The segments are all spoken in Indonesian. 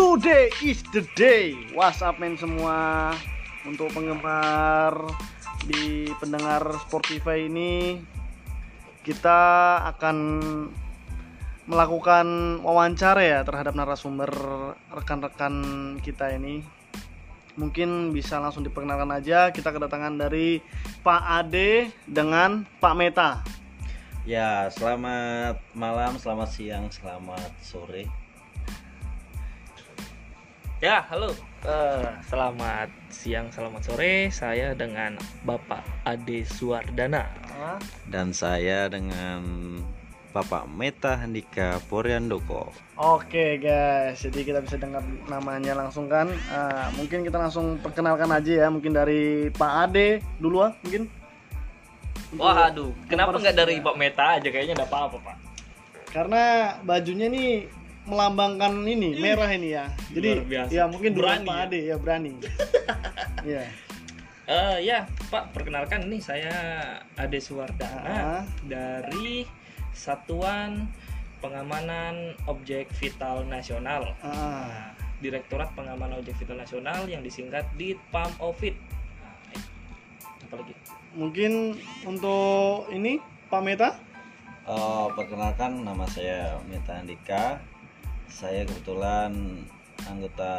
Today is the day. What's up men semua? Untuk penggemar di pendengar Spotify ini kita akan melakukan wawancara ya terhadap narasumber rekan-rekan kita ini. Mungkin bisa langsung diperkenalkan aja. Kita kedatangan dari Pak Ade dengan Pak Meta. Ya, selamat malam, selamat siang, selamat sore. Ya, halo. Eh, selamat siang, selamat sore. Saya dengan Bapak Ade Suwardana. Dan saya dengan Bapak Meta Handika Poryandoko. Oke guys, jadi kita bisa dengar namanya langsung kan. Ah, mungkin kita langsung perkenalkan aja ya, mungkin dari Pak Ade dulu ah, mungkin. Wah, aduh. Kenapa nggak dari Pak Meta aja? Kayaknya nggak apa-apa, Pak. Karena bajunya nih melambangkan ini merah ini ya. Jadi Luar biasa. ya mungkin Berani Pak ya? Ade ya berani. Iya. Eh, ya, Pak, perkenalkan nih saya Ade Suwardana Ah. dari Satuan Pengamanan Objek Vital Nasional. Nah, Direktorat Pengamanan Objek Vital Nasional yang disingkat di PAM OVID. Nah, apalagi? mungkin untuk ini Pak Meta. Eh, perkenalkan nama saya Meta Handika. Saya kebetulan anggota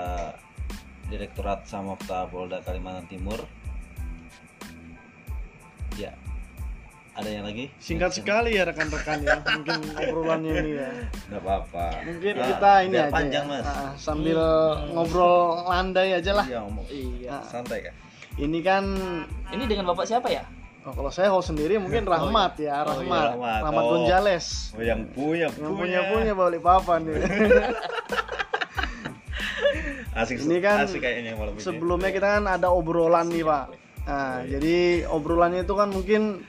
Direktorat Samapta Polda Kalimantan Timur. Ya. Ada yang lagi? Singkat sekali ya rekan-rekan ya, mungkin obrolannya ini ya. Nggak apa-apa. Mungkin Ah, kita ini aja panjang, ya. Mas. Ah, sambil ngobrol landai aja lah. Iya, ngomong. Iya. Santai kan? Ini kan Ini dengan Bapak siapa ya? Oh, kalau saya host sendiri mungkin Rahmat ya, Oh, iya, Rahmat. Rahmat. Rahmat Oh. Gonjales. Oh, yang punya, Yang punya punya balik papan nih. Asik Ini kan asik kayaknya malam ini. Sebelumnya kita kan ada obrolan nih, Pak. Nah, jadi obrolannya itu kan mungkin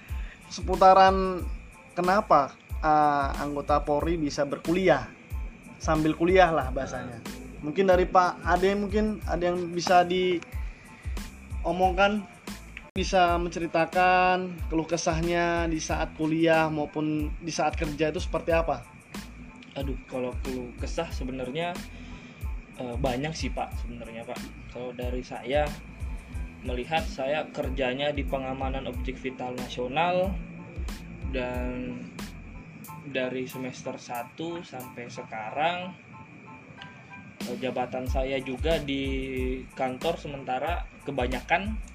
seputaran kenapa ah, anggota Polri bisa berkuliah sambil kuliah lah bahasanya. Mungkin dari Pak Ade mungkin ada yang bisa diomongkan bisa menceritakan keluh kesahnya di saat kuliah maupun di saat kerja itu seperti apa? Aduh, kalau keluh kesah sebenarnya eh, banyak sih Pak sebenarnya Pak. Kalau dari saya melihat saya kerjanya di pengamanan objek vital nasional dan dari semester 1 sampai sekarang eh, jabatan saya juga di kantor sementara kebanyakan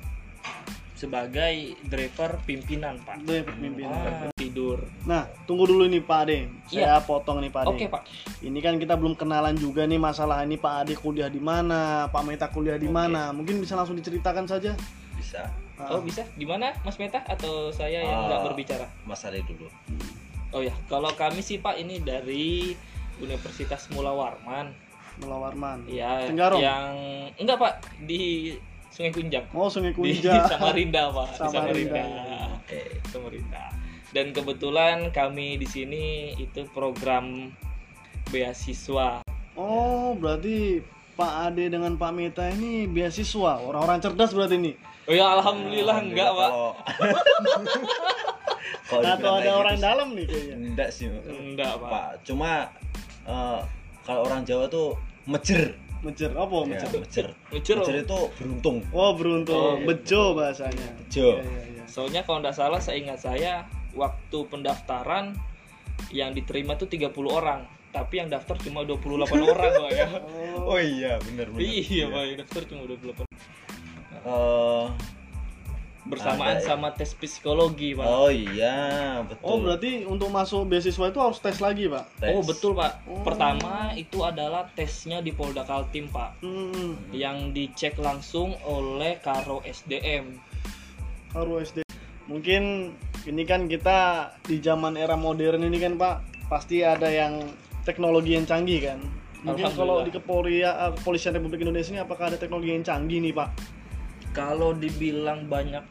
sebagai driver pimpinan Pak. Yang pemimpinan. Ah, tidur. Nah, tunggu dulu nih Pak Ade. Saya potong nih Pak Ade. Oke Pak. Ini kan kita belum kenalan juga nih masalah ini Pak Ade kuliah di mana, Pak Meta kuliah di Oke. mana. Mungkin bisa langsung diceritakan saja. Bisa. Ah, Oh bisa? Di mana Mas Meta atau saya yang Ah. nggak berbicara? Mas Ade dulu. Oh ya, kalau kami sih Pak ini dari Universitas Mula Warman. Mula Warman. Ya, Tenggarong? yang enggak Pak di Sungai Kunjang. Oh, Sungai Di Kunja. Samarinda Pak, di Samarinda. Samarinda. Oke. Samarinda. Dan kebetulan kami di sini itu program beasiswa. Oh, berarti Pak Ade dengan Pak Meta ini beasiswa, orang-orang cerdas berarti ini. Oh ya alhamdulillah enggak Pak. Kalau kalau Atau ada orang gitu sih, dalam nih kayaknya. Enggak sih. Enggak Pak. Pak, cuma eh, kalau orang Jawa tuh mejer. Mecer apa Ya, mejer. Mejer, oh. Mejer itu beruntung. Oh, beruntung. Oh, Bejo bahasanya. Jo. Iya, iya, iya. Soalnya kalau nggak salah saya ingat saya waktu pendaftaran yang diterima tuh 30 orang, tapi yang daftar cuma 28 orang Pak ya. Oh iya, benar benar. Iya Pak, yang daftar cuma 28. Eh, Bersamaan Ada ya. sama tes psikologi Pak. oh iya, betul. Oh, berarti untuk masuk beasiswa itu harus tes lagi, Pak. Tes. Oh betul Pak. Oh. Pertama itu adalah tesnya di Polda Kaltim Pak, Hmm, yang dicek langsung oleh Karo SDM. harus SD. Mungkin ini kan kita di zaman era modern ini kan, Pak, pasti ada yang teknologi yang canggih kan. Mungkin kalau di Kepolisian Kepolisian Republik Indonesia ini apakah ada teknologi yang canggih nih, Pak? Kalau dibilang banyak,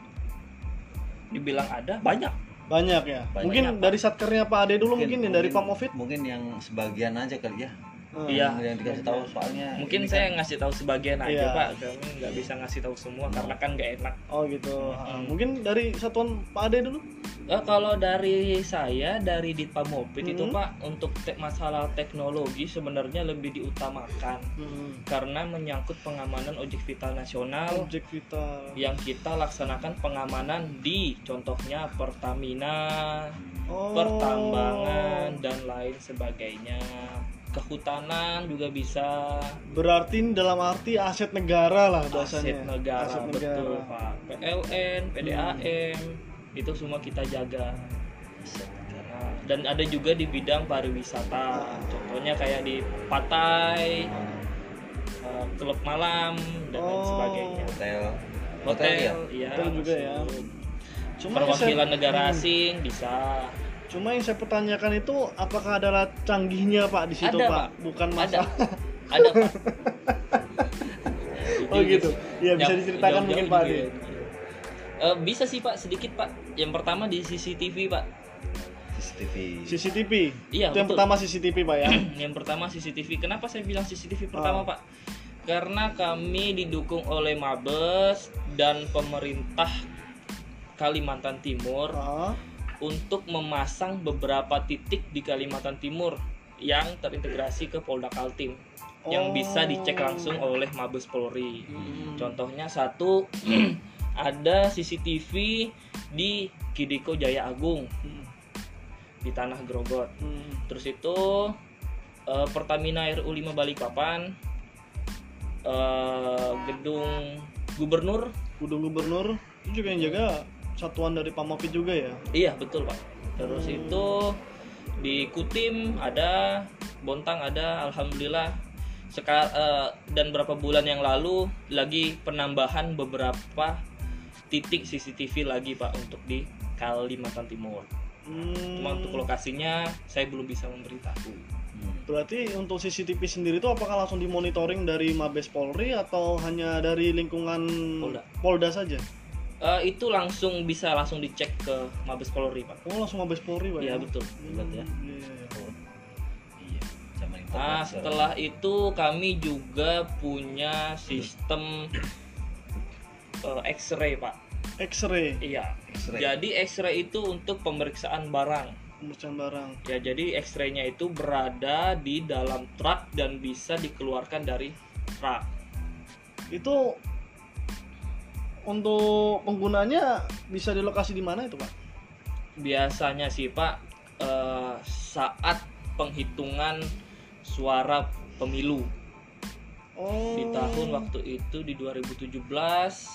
dibilang ada banyak. Banyak ya. Banyak, mungkin Pak. dari satkernya Pak Ade dulu mungkin, yang dari mungkin- Pamovit. Mungkin yang sebagian aja kali ya. Eh, Iya. yang dikasih tahu soalnya Mungkin saya ngasih tahu sebagian aja Iya. pak, kami nggak bisa ngasih tahu semua karena kan nggak enak. Oh gitu. Ah, Hmm. Mungkin dari satuan Pak Ade dulu. Eh, kalau dari saya dari Ditpamopit itu Hmm. pak untuk te- masalah teknologi sebenarnya lebih diutamakan karena menyangkut pengamanan objek vital nasional Objek vital. yang kita laksanakan pengamanan di contohnya Pertamina, Oh. pertambangan dan lain sebagainya. Kehutanan juga bisa Berarti dalam arti aset negara lah bahasanya. aset negara Aset betul Pak. PLN, PDAM itu semua kita jaga. Nah, dan ada juga di bidang pariwisata. Contohnya kayak di Patai, eh, klub malam dan lain Oh. sebagainya. hotel Hotel, ya iya. Hotel juga ya. Cuma Perwakilan negara Hmm. asing bisa. Cuma yang saya pertanyakan itu apakah ada canggihnya Pak di situ Ada, Pak? Pak. Bukan Ada. masalah. Ada Pak. Oh gitu. Ya bisa Yang diceritakan jauh-jauh mungkin Pak juga Ade. ya. Eh, bisa sih Pak, sedikit Pak. Yang pertama di CCTV Pak. CCTV CCTV. Iya, Itu yang betul. pertama CCTV Pak ya. yang pertama CCTV. Kenapa saya bilang CCTV pertama, Oh. Pak? Karena kami didukung oleh Mabes dan pemerintah Kalimantan Timur Ah, untuk memasang beberapa titik di Kalimantan Timur yang terintegrasi ke Polda Kaltim yang Oh. bisa dicek langsung oleh Mabes Polri. Hmm. Contohnya satu ada CCTV di Kidiko Jaya Agung Hmm. di Tanah Grogot. Hmm. Terus itu eh, Pertamina RU 5 Balikpapan eh, gedung gubernur Gudang Gubernur itu juga yang jaga satuan dari Pamopit juga ya. iya betul pak terus Hmm. itu di Kutim ada Bontang ada Alhamdulillah Sekar eh, dan berapa bulan yang lalu lagi penambahan beberapa titik CCTV lagi pak untuk di Kalimantan Timur Hmm. cuma untuk lokasinya saya belum bisa memberitahu Hmm. Berarti untuk CCTV sendiri itu apakah langsung dimonitoring dari Mabes Polri atau hanya dari lingkungan Polda. Polda saja? Eh, itu langsung bisa langsung dicek ke Mabes Polri pak Oh langsung Mabes Polri Pak iya ya? betul Hebat ya. Hmm, iya, iya. Oh. iya internet Nah, setelah itu kami juga punya sistem eh, X-ray, Pak. X-ray Iya. X-ray. Jadi X-ray itu untuk pemeriksaan barang. pemeriksaan barang. Ya, jadi X-ray-nya itu berada di dalam truk dan bisa dikeluarkan dari truk. Itu untuk penggunanya bisa di lokasi di mana itu Pak? Biasanya sih, Pak, eh, saat penghitungan suara pemilu Oh. di tahun waktu itu di 2017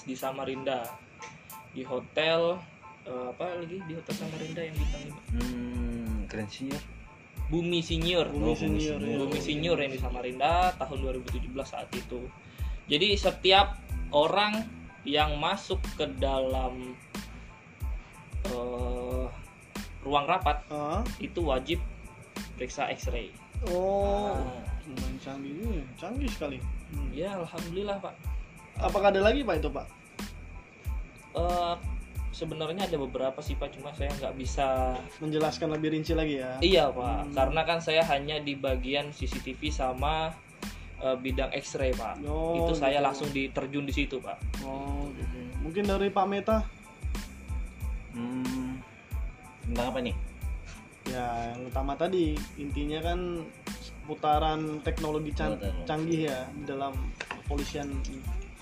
di Samarinda di hotel eh, apa lagi di hotel Samarinda yang bintang lima? hmm keren sih ya Bumi Senior Bumi Oh, Bumi senior. Senior. ya. Bumi Senior yang di Samarinda tahun 2017 saat itu jadi setiap orang yang masuk ke dalam eh, ruang rapat Ah. itu wajib periksa X-ray Oh. Nah, Lumayan canggih juga. Canggih sekali. Hmm. ya alhamdulillah pak Apakah ada lagi Pak itu Pak? Eh, sebenarnya ada beberapa sih pak cuma saya nggak bisa Menjelaskan lebih rinci lagi ya. Iya pak, Hmm. karena kan saya hanya di bagian CCTV sama eh, bidang X-ray pak. Oh, itu saya gitu. langsung diterjun di situ pak. Oh, gitu. Mungkin dari Pak Meta hmm tentang apa nih Ya, yang utama tadi intinya kan seputaran teknologi can- canggih ya dalam kepolisian.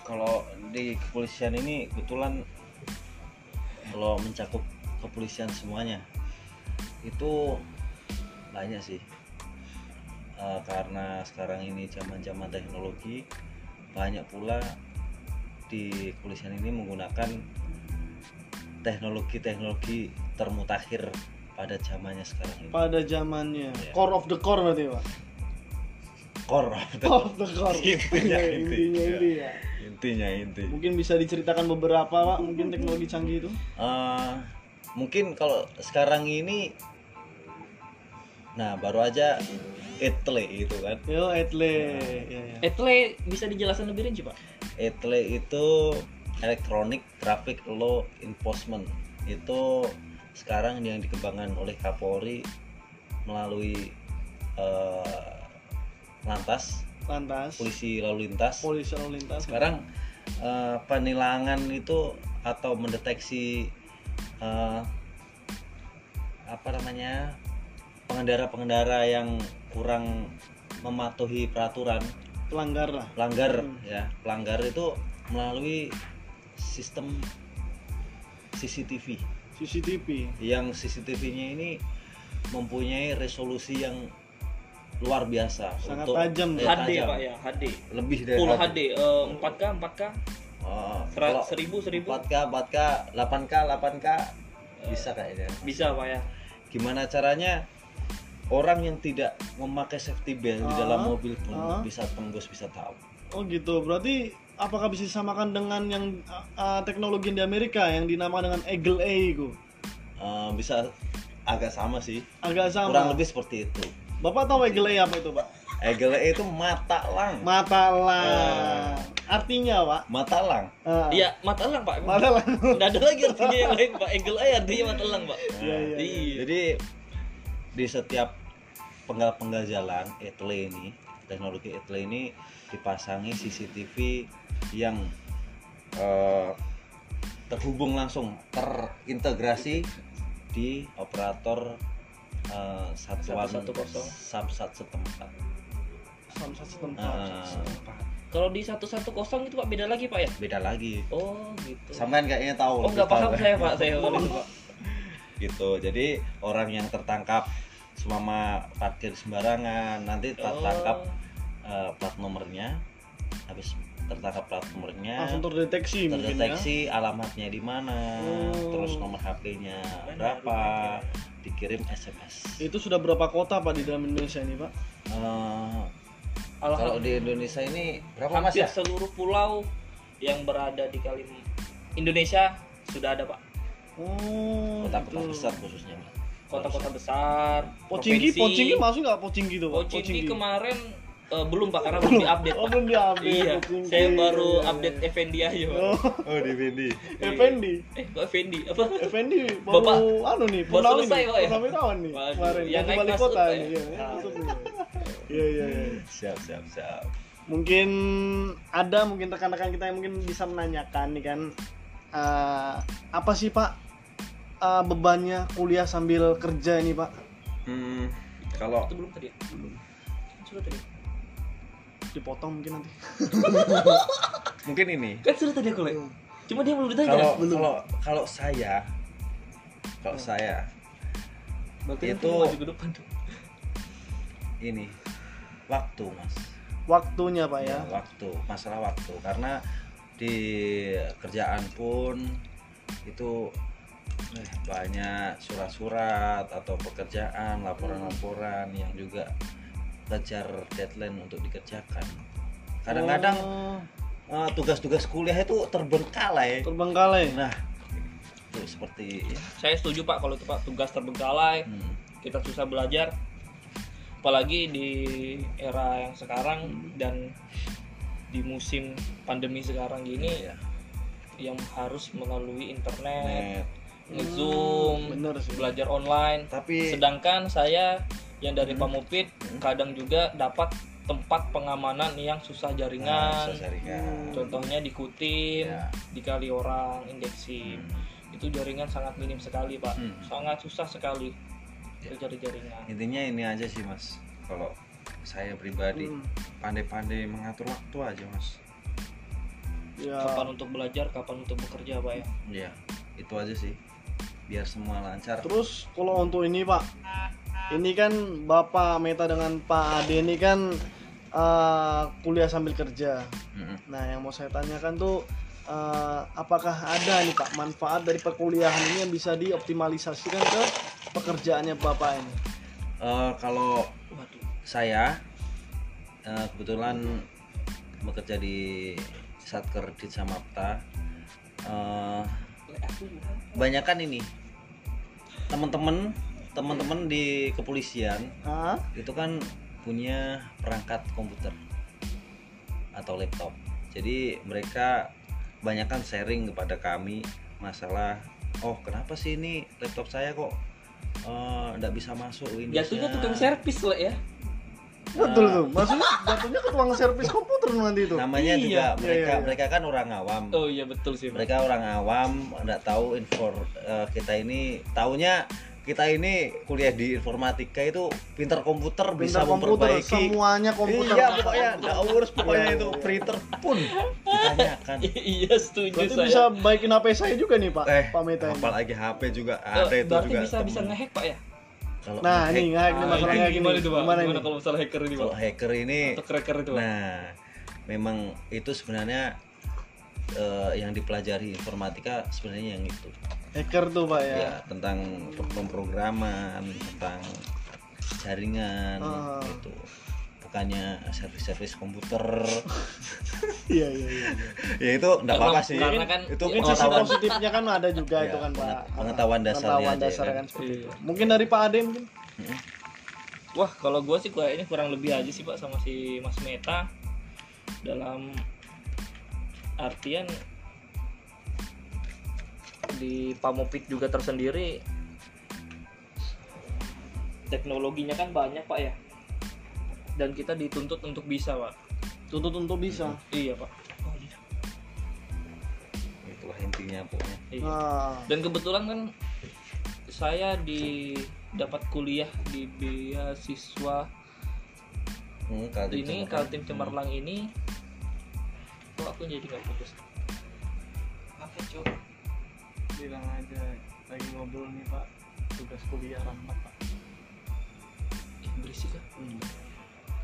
kalau di kepolisian ini kebetulan kalau mencakup kepolisian semuanya itu banyak sih Eh, karena sekarang ini zaman-zaman teknologi banyak pula di kepolisian ini menggunakan teknologi-teknologi termutakhir pada zamannya sekarang ini Pada zamannya Iya. core of the core berarti Pak. core Core of the core. Intinya, Iya, inti. intinya Iya. inti ya. intinya inti Mungkin bisa diceritakan beberapa Pak, mungkin teknologi canggih itu. Eh, mungkin kalau sekarang ini nah baru aja etle itu kan Yo, Etle. Ya, ya. Etle bisa dijelaskan lebih rinci pak? etle itu electronic traffic law enforcement itu sekarang yang dikembangkan oleh Kapolri melalui eh, lantas lantas polisi lalu lintas polisi lalu lintas sekarang eh, penilangan itu atau mendeteksi eh, apa namanya pengendara-pengendara yang kurang mematuhi peraturan. Pelanggar lah. Pelanggar Hmm. ya. Pelanggar itu melalui sistem CCTV CCTV yang CCTV-nya ini mempunyai resolusi yang luar biasa Sangat untuk tajam, eh, HD tajam. pak ya HD lebih dari full HD eh, 4K 4K Oh, Sera- kalau seribu seribu? 4K 4K 8K 8K bisa kayaknya. bisa pak ya. Gimana caranya orang yang tidak memakai safety belt di dalam Ah, mobil pun ah. bisa tembus bisa tahu. Oh gitu. Berarti apakah bisa disamakan dengan yang uh, uh, teknologi di Amerika yang dinamakan dengan Eagle Eye itu Eh, bisa agak sama sih. Agak sama. Kurang lebih seperti itu. Bapak tahu Eagle Eye apa itu pak? Eagle Eye itu mata lang. Mata lang. Artinya pak? Mata lang. Ah, iya mata elang pak. Mata lang. Nggak ada lagi artinya yang lain pak. Eagle eye artinya mata elang pak. Iya, iya, iya. Jadi di setiap penggal-penggal jalan etle ini teknologi etle ini dipasangi CCTV yang eh, terhubung langsung terintegrasi di operator eh, satuan 110. samsat setempat. samsat setempat Ah. kalau di satu satu kosong itu pak beda lagi pak ya Beda lagi. oh gitu Sampean kayaknya tahu. oh nggak lebih tahu. paham saya pak saya pak gitu jadi orang yang tertangkap selama parkir sembarangan nanti tertangkap Oh. eh, plat nomornya habis tertangkap plat nomornya langsung terdeteksi ya terdeteksi alamatnya di mana Oh. terus nomor HP-nya berapa dikirim SMS itu sudah berapa kota pak di dalam Indonesia ini pak Alhamdulillah. kalau di Indonesia ini berapa mas ya seluruh pulau yang berada di Kalim Indonesia sudah ada pak oh kota-kota gitu. besar khususnya Mas. Kota-kota besar Pocinggi, provinsi. Pocinggi masuk nggak Pocinggi tuh pak? Pocinggi kemarin eh, belum pak karena belum diupdate Oh belum diupdate. iya Pocinggi. saya baru Iya, update iya. Effendi aja pak Oh, oh di Fendi Effendi. eh kok Effendi apa Effendi baru Bapak, anu nih, baru selesai, nih, Pak, ya? kawan nih. Kemarin yang naik wali kota nih. ya? Iya. Iya iya iya. siap siap siap Mungkin ada mungkin rekan-rekan kita yang mungkin bisa menanyakan nih kan eh, apa sih Pak eh, bebannya kuliah sambil kerja ini Pak? hmm, kalau itu belum tadi ya? Belum. sudah tadi Dipotong mungkin nanti. mungkin ini kan sudah tadi aku lihat cuma dia belum ditanya kalau Belum. kalau kalau saya kalau saya Berarti itu- maju ke depan tuh ini waktu mas Waktunya Pak ya. waktu masalah waktu karena di kerjaan pun itu eh, banyak surat-surat atau pekerjaan laporan-laporan yang juga kejar deadline untuk dikerjakan. Kadang-kadang Oh, eh, tugas-tugas kuliah itu terbengkalai. Terbengkalai. nah itu seperti ya, saya setuju pak kalau itu pak tugas terbengkalai. Hmm, kita susah belajar apalagi di era yang sekarang dan di musim pandemi sekarang gini ya, yang harus melalui internet net. Ngezoom Bener sih. belajar online tapi sedangkan saya yang dari Pamupit Hmm. kadang juga dapat tempat pengamanan yang susah nah, jaringan susah jaringan. contohnya di Kutim Ya. dikali orang indeksim Hmm. itu jaringan sangat minim sekali pak Hmm. sangat susah sekali Ya. cari jaringan intinya ini aja sih mas kalau saya pribadi Hmm. pandai-pandai mengatur waktu aja mas Ya. kapan untuk belajar kapan untuk bekerja pak ya ya itu aja sih biar semua lancar Terus kalau untuk ini Pak, ini kan Bapak Meta dengan Pak Ade ini kan eh, kuliah sambil kerja. Mm-mm. Nah yang mau saya tanyakan tuh eh, apakah ada nih Pak manfaat dari perkuliahan ini yang bisa dioptimalisasikan ke pekerjaannya Bapak ini? Eh, kalau waduh saya eh, kebetulan bekerja di Satker di Samapta eh, banyakan ini teman-teman teman-teman di kepolisian Hah? itu kan punya perangkat komputer atau laptop. Jadi mereka banyakkan sharing kepada kami masalah oh kenapa sih ini laptop saya kok nggak bisa masuk Windows jatuhnya tukang servis lah ya Betul tuh. Maksudnya jatuhnya ke tukang servis komputer nanti itu. namanya Iya. juga Iya, mereka iya, iya. mereka kan orang awam oh iya betul sih mereka orang awam nggak tahu info eh, kita ini taunya kita ini kuliah di informatika itu pinter komputer bisa Pintar komputer, memperbaiki semuanya komputer. iya pokoknya nggak urus pokoknya itu printer pun ditanyakan iya setuju Berarti saya bisa baikin HP saya juga nih Pak. eh Pak Meta apalagi HP juga Eh, ada itu berarti juga bisa bisa temen. ngehack pak ya Kalau Nah, ini ngehack nih Ah, masalahnya ini gini. gimana itu pak Gimana gimana ini? kalau masalah hacker ini kalau pak hacker ini atau cracker itu pak Nah, memang itu sebenarnya eh, yang dipelajari informatika sebenarnya yang itu. Hacker tuh Pak ya. Ya, tentang pemrograman, tentang jaringan Ah. gitu. Bukannya servis-servis komputer. Iya iya iya. ya itu enggak apa-apa sih. karena kan itu Mungkin sisi pengetahuan positifnya kan ada juga Iya, itu kan Pak. penget- pengetahuan dasarnya Pengetahuan aja, dasar kan. kan seperti Iya. itu. Mungkin dari Pak Ade mungkin. Wah, kalau gue sih kayaknya kurang lebih aja sih Pak sama si Mas Meta dalam artian di Pamopit juga tersendiri teknologinya kan banyak Pak ya dan kita dituntut untuk bisa Pak Tuntut untuk bisa. iya Pak oh, iya. Itulah intinya pokoknya. Iya. Nah, dan kebetulan kan saya di dapat kuliah di beasiswa Hmm, Kaltim ini Cemerlang. Kaltim Cemerlang ini kok aku jadi nggak fokus apa cok bilang aja lagi ngobrol nih Pak. Tugas kuliah rahmat Pak. berisik kan Hmm.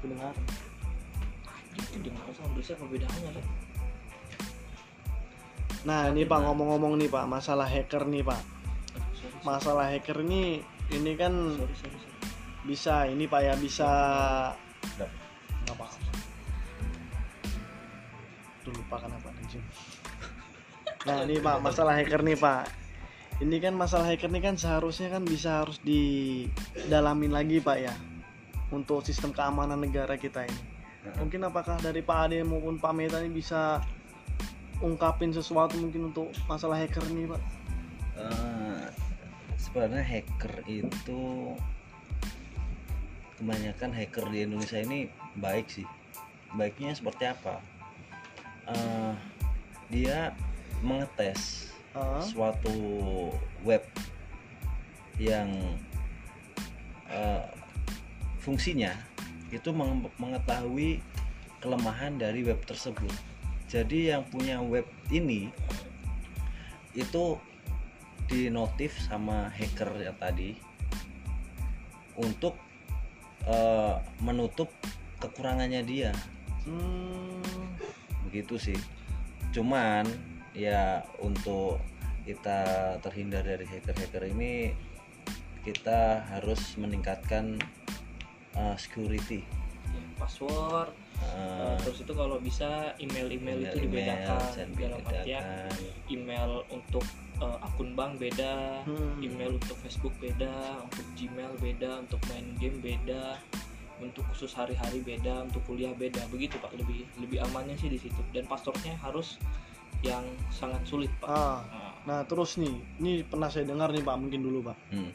Itu dengar sama berisik apa bedanya kan Nah, ini Pak ngomong-ngomong nih Pak, masalah hacker nih Pak. Masalah hacker ini ini kan sorry, sorry, sorry. bisa ini Pak ya bisa nggak apa Duh, lupa kenapa anjing. Nah ini Pak masalah hacker nih Pak. Ini kan masalah hacker nih kan seharusnya kan bisa harus didalamin lagi Pak ya untuk sistem keamanan negara kita ini. Mungkin apakah dari Pak Ade maupun Pak Meta ini bisa ungkapin sesuatu mungkin untuk masalah hacker nih Pak? Eh, sebenarnya hacker itu kebanyakan hacker di Indonesia ini baik sih baiknya seperti apa Eh, dia mengetes Ah, suatu web yang eh, fungsinya itu menge- mengetahui kelemahan dari web tersebut. Jadi yang punya web ini itu dinotif sama hacker yang tadi untuk eh, menutup kekurangannya dia. Hmm, begitu sih. Cuman ya untuk kita terhindar dari hacker-hacker ini kita harus meningkatkan uh, security. Ya, password Uh, terus itu kalau bisa email-email itu email, dibedakan jangan dalam artian email untuk eh, akun bank beda Hmm. email untuk Facebook beda untuk Gmail beda untuk main game beda untuk khusus hari-hari beda untuk kuliah beda. Begitu pak. Lebih lebih amannya sih di situ. Dan passwordnya harus yang sangat sulit pak. Ah. Nah, Nah terus nih, ini pernah saya dengar nih Pak, mungkin dulu Pak. Hmm,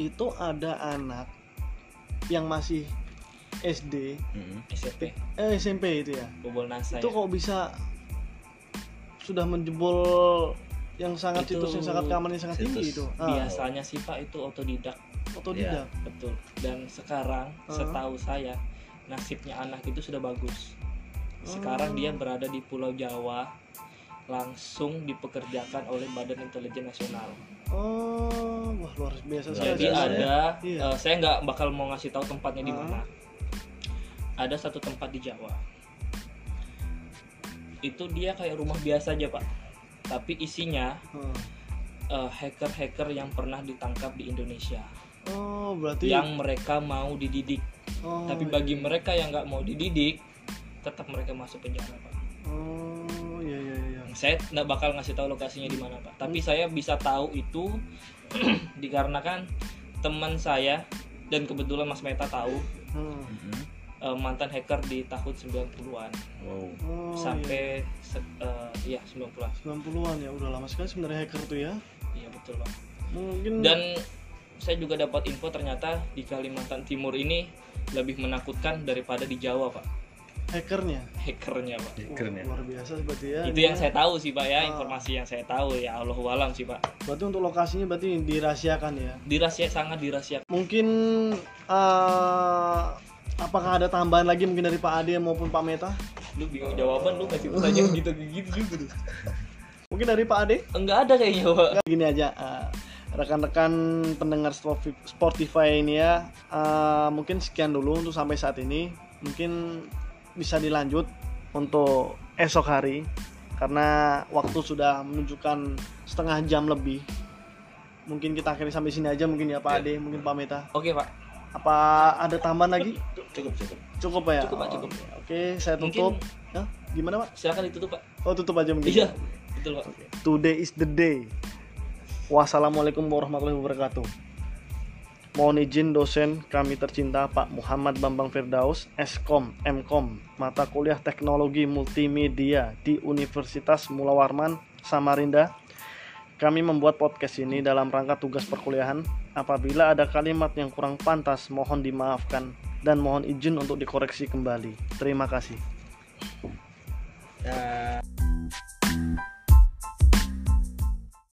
Itu ada anak yang masih SD, hmm. SMP eh SMP itu ya. bobol nasa Itu ya. kok bisa sudah menjebol yang sangat Itu situs yang sangat keamanan yang sangat tinggi situs itu. Ah, biasanya sih pak itu otodidak otodidak. betul dan sekarang Ah. setahu saya nasibnya anak itu sudah bagus sekarang Oh. dia berada di Pulau Jawa langsung dipekerjakan oleh Badan Intelijen Nasional Oh, wah luar biasa Luar Jadi biasa, ada, Iya. eh, saya nggak bakal mau ngasih tahu tempatnya di Ah. mana. Ada satu tempat di Jawa. Itu dia kayak rumah biasa aja pak, tapi isinya Hmm. eh, hacker-hacker yang pernah ditangkap di Indonesia, Oh, berarti yang mereka mau dididik. oh, tapi bagi mereka yang nggak mau dididik, tetap mereka masuk penjara pak. Oh, iya iya iya. Saya nggak bakal ngasih tahu lokasinya di mana pak, tapi saya bisa tahu itu dikarenakan teman saya dan kebetulan Mas Meta tahu Hmm. Eh, mantan hacker di tahun 90-an Wow. Oh, sampai se- eh, iya 90-an. 90-an ya udah lama sekali sebenarnya hacker tuh ya. Iya betul, Pak. Mungkin Dan saya juga dapat info ternyata di Kalimantan Timur ini lebih menakutkan daripada di Jawa pak hackernya? Hackernya pak. Keren ya. luar biasa seperti ya. Itu Dia- yang saya tahu sih pak ya Ah. informasi yang saya tahu ya Allah alam sih pak. Berarti untuk lokasinya berarti dirahasiakan ya? Dirahasia sangat dirahasiakan. Mungkin eh, apakah ada tambahan lagi mungkin dari Pak Ade maupun Pak Meta? Lu bingung jawaban lu kasih pertanyaan gitu gitu juga tuh mungkin dari Pak Ade? Enggak ada kayaknya pak. Gini aja eh, rekan-rekan pendengar Spotify- Spotify ini ya eh, mungkin sekian dulu untuk sampai saat ini. Mungkin bisa dilanjut untuk esok hari karena waktu sudah menunjukkan setengah jam lebih mungkin kita akhiri sampai sini aja mungkin ya Pak Ade mungkin Pak Meta oke pak apa ada tambahan lagi Cukup cukup. cukup Pak ya Cukup, Pak, cukup. Oke, oke saya Mungkin- tutup Hah? gimana Pak silakan ditutup pak oh tutup aja mungkin iya betul pak Today is the day. Wassalamualaikum warahmatullahi wabarakatuh. Mohon izin dosen kami tercinta Pak Muhammad Bambang Firdaus, Eskom, Mkom, mata kuliah Teknologi Multimedia di Universitas Mula Warman, Samarinda. Kami membuat podcast ini dalam rangka tugas perkuliahan. Apabila ada kalimat yang kurang pantas, mohon dimaafkan dan mohon izin untuk dikoreksi kembali. Terima kasih.